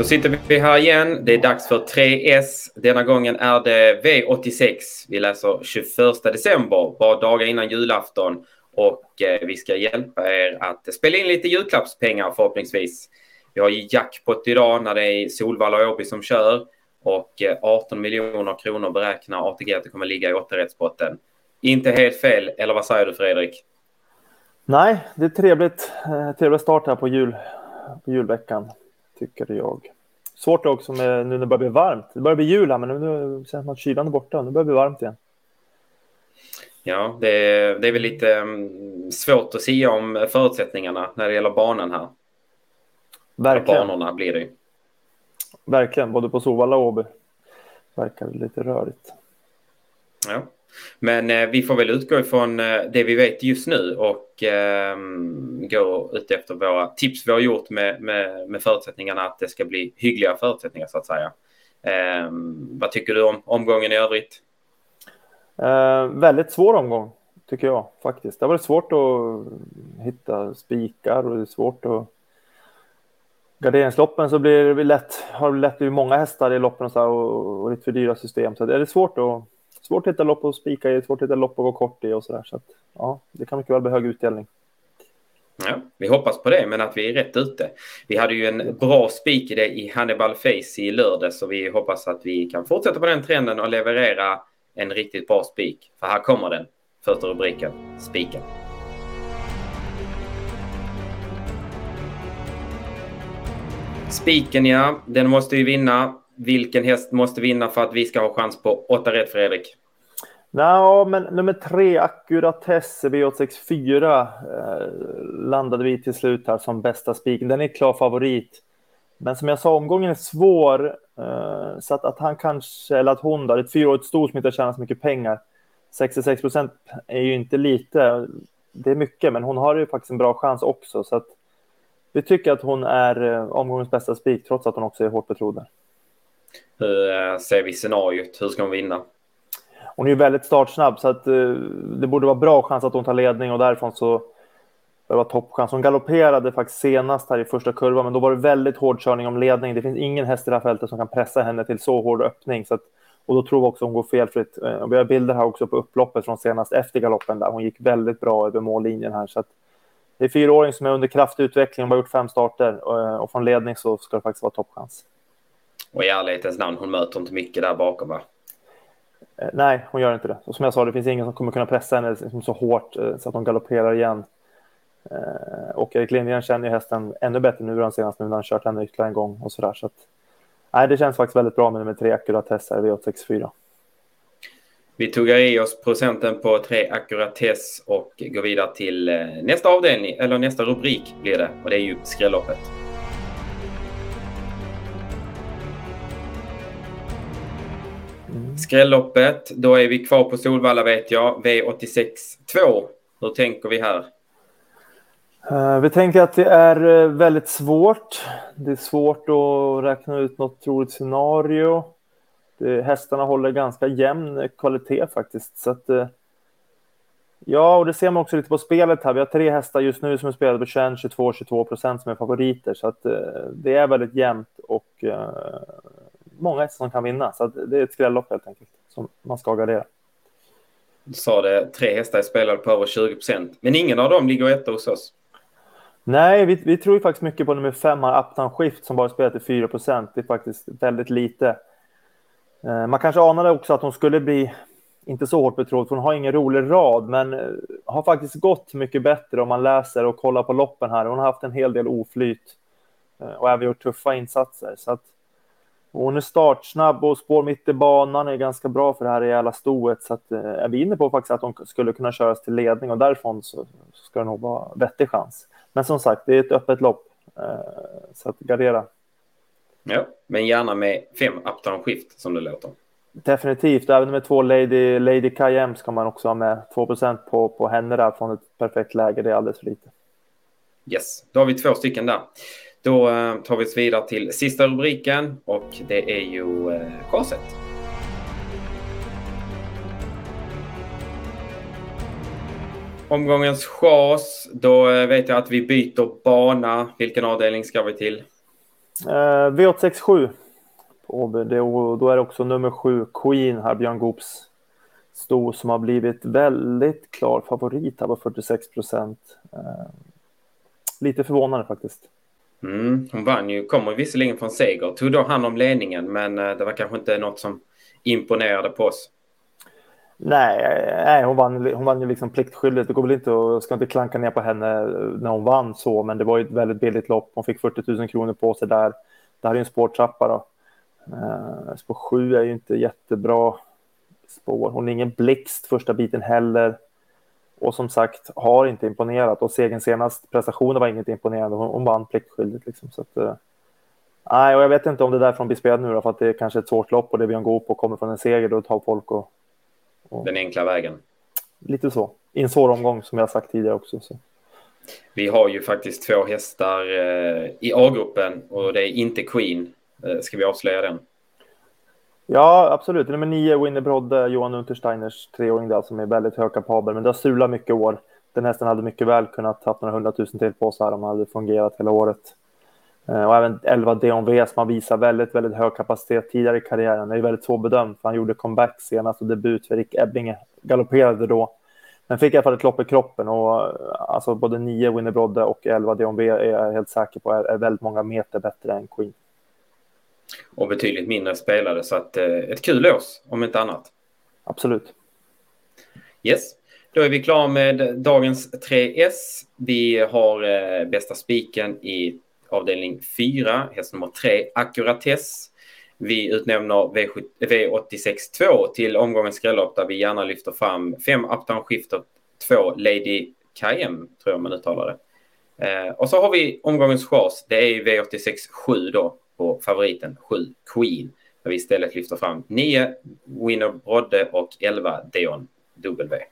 Då sitter vi här igen. Det är dags för 3S. Denna gången är det V86. Vi läser 21 december, bara dagar innan julafton. Och eh, vi ska hjälpa er att spela in lite julklappspengar förhoppningsvis. Vi har jackpot idag när det är Solvalla och Åby som kör. Och eh, 18 miljoner kronor beräknar ATG att det kommer ligga i åttarättspotten. Inte helt fel, eller vad säger du Fredrik? Nej, det är trevligt. Eh, trevlig start här på, jul, på julveckan, tycker jag. Svårt också med, nu när det börjar bli varmt. Det börjar bli jul här, men nu känns att kylan är borta. Nu börjar det bli varmt igen. Ja, det är, det är väl lite um, svårt att säga om förutsättningarna när det gäller banan här. Verkligen. Banorna blir det Verkligen, både på Solvalla och Åby. Verkar lite rörigt. Ja. Men eh, vi får väl utgå ifrån eh, det vi vet just nu och eh, gå ut efter våra tips vi har gjort med, med, med förutsättningarna att det ska bli hyggliga förutsättningar så att säga. Eh, vad tycker du om omgången i övrigt? Eh, väldigt svår omgång tycker jag faktiskt. Det har varit svårt att hitta spikar och det är svårt att garderingsloppen så blir det lätt, har det lätt blivit många hästar i loppen och, så och, och lite för dyra system. Så det är svårt att svårt att hitta lopp att spika i, svårt att hitta lopp att gå kort i och så där. Så att, ja, det kan mycket väl bli hög utdelning. Ja, vi hoppas på det, men att vi är rätt ute. Vi hade ju en bra spik i det i Hannibal Face i lördag, så vi hoppas att vi kan fortsätta på den trenden och leverera en riktigt bra spik. För här kommer den, första rubriken, spiken. Spiken ja, den måste ju vinna. Vilken häst måste vinna för att vi ska ha chans på 8 rätt, Fredrik? Ja, men nummer tre, Accuratesse V864, eh, landade vi till slut här som bästa spiken. Den är klar favorit. Men som jag sa, omgången är svår. Eh, så att, att han kanske, eller att hon då, ett fyraårigt stor som inte har tjänat så mycket pengar. 66 procent är ju inte lite. Det är mycket, men hon har ju faktiskt en bra chans också. Så att vi tycker att hon är eh, omgångens bästa spik, trots att hon också är hårt betrodd. Hur eh, ser vi scenariot? Hur ska hon vinna? Hon är ju väldigt startsnabb så att eh, det borde vara bra chans att hon tar ledning och därifrån så det var toppchans. Hon galopperade faktiskt senast här i första kurvan, men då var det väldigt hård körning om ledning. Det finns ingen häst i det här fältet som kan pressa henne till så hård öppning. Så att, och då tror vi också hon går felfritt. Eh, vi har bilder här också på upploppet från senast efter galoppen där. Hon gick väldigt bra över mållinjen här. Så att, det är fyraåring som är under kraftig utveckling. Hon har gjort fem starter och, och från ledning så ska det faktiskt vara toppchans. Och i ärlighetens namn, hon möter inte mycket där bakom va? Eh, nej, hon gör inte det. Och som jag sa, det finns ingen som kommer kunna pressa henne liksom så hårt eh, så att hon galopperar igen. Eh, och Erik Lindgren känner ju hästen ännu bättre nu än senast nu när han kört henne ytterligare en gång och sådär. Så att, nej, det känns faktiskt väldigt bra med nummer tre Accuratess V864. Vi tog i oss procenten på tre Accuratess och går vidare till nästa avdelning, eller nästa rubrik blir det. Och det är ju skrälloppet. Skrälloppet, då är vi kvar på Solvalla vet jag. V86 2. Hur tänker vi här? Eh, vi tänker att det är eh, väldigt svårt. Det är svårt att räkna ut något troligt scenario. Hästarna håller ganska jämn eh, kvalitet faktiskt. Så att, ja, och det ser man också lite på spelet här. Vi har tre hästar just nu som är spelade på 21, 22, 22 procent som är favoriter. Så att, det är väldigt jämnt och många hästar som kan vinna. Så det är ett skrällopp helt enkelt som man ska gardera. Du sa det, tre hästar är spelade på över 20 procent. Men ingen av dem ligger etta hos oss. Nej, vi, vi tror faktiskt mycket på nummer fem, Uptown Shift, som bara spelar till 4 procent. Det är faktiskt väldigt lite. Eh, man kanske anade också att hon skulle bli inte så hårt betrodd, för hon har ingen rolig rad, men eh, har faktiskt gått mycket bättre om man läser och kollar på loppen här. Hon har haft en hel del oflyt eh, och även gjort tuffa insatser. Så att hon är startsnabb och spår mitt i banan är ganska bra för det här rejäla stoet. Så att, eh, är vi inne på faktiskt att hon skulle kunna köras till ledning och därifrån så, så ska det nog vara vettig chans. Men som sagt, det är ett öppet lopp. Eh, så att gardera. Ja, men gärna med fem uptown skift som det låter. Definitivt, även med två Lady, Lady KM ska man också ha med. 2 på, på henne där från ett perfekt läge, det är alldeles för lite. Yes, då har vi två stycken där. Då eh, tar vi oss vidare till sista rubriken och det är ju eh, korset. Omgångens chas, då eh, vet jag att vi byter bana. Vilken avdelning ska vi till? Eh, V867 och då är det också nummer sju, Queen här, Björn Goops sto som har blivit väldigt klar favorit här på 46 procent. Eh, lite förvånande faktiskt. Mm, hon vann ju, kommer visserligen från seger, tog då hand om ledningen, men eh, det var kanske inte något som imponerade på oss. Nej, nej hon vann, hon vann ju liksom pliktskyldigt. Det går väl inte att, ska inte klanka ner på henne eh, när hon vann så, men det var ju ett väldigt billigt lopp. Hon fick 40 000 kronor på sig där. Det här är ju en spårtrappa då. Eh, spår 7 är ju inte jättebra spår. Hon är ingen blixt första biten heller. Och som sagt, har inte imponerat. Och segern senast prestationen var inget imponerande. Hon, hon vann pliktskyldigt liksom. Så att, uh, nej, och jag vet inte om det är därför hon blir spelad nu då, för att det är kanske ett svårt lopp och det Björn Goop och kommer från en seger, då tar folk och, och... Den enkla vägen. Lite så. I en svår omgång som jag sagt tidigare också. Så. Vi har ju faktiskt två hästar eh, i A-gruppen och det är inte Queen. Eh, ska vi avslöja den? Ja, absolut. Nummer nio, Winnie Brodde, Johan Untersteiners treåring där som är väldigt högkapabel. Men det har strulat mycket år. Den hästen hade mycket väl kunnat haft några hundratusen till på sig här om han hade fungerat hela året. Eh, och även 11 DNV som har visat väldigt, väldigt hög kapacitet tidigare i karriären. Det är väldigt svårbedömt för han gjorde comeback senast och debut för Rick Ebbinge. Galopperade då. Men fick i alla fall ett lopp i kroppen och eh, alltså både 9 Winnerbrodde och 11 DNV är jag helt säker på är, är väldigt många meter bättre än Queen och betydligt mindre spelade. Så att, eh, ett kul lås, om inte annat. Absolut. Yes, då är vi klara med dagens 3S. Vi har eh, bästa spiken i avdelning 4, häst nummer 3, Accuratess. Vi utnämner V86 till omgångens skrällopp där vi gärna lyfter fram 5 Uptown Shifter 2 Lady KM, tror jag man uttalar det. Eh, och så har vi omgångens chans. Det är V86 7 då på favoriten 7 Queen. Där vi istället lyfter fram 9 Winner Brodde och 11 Deon W.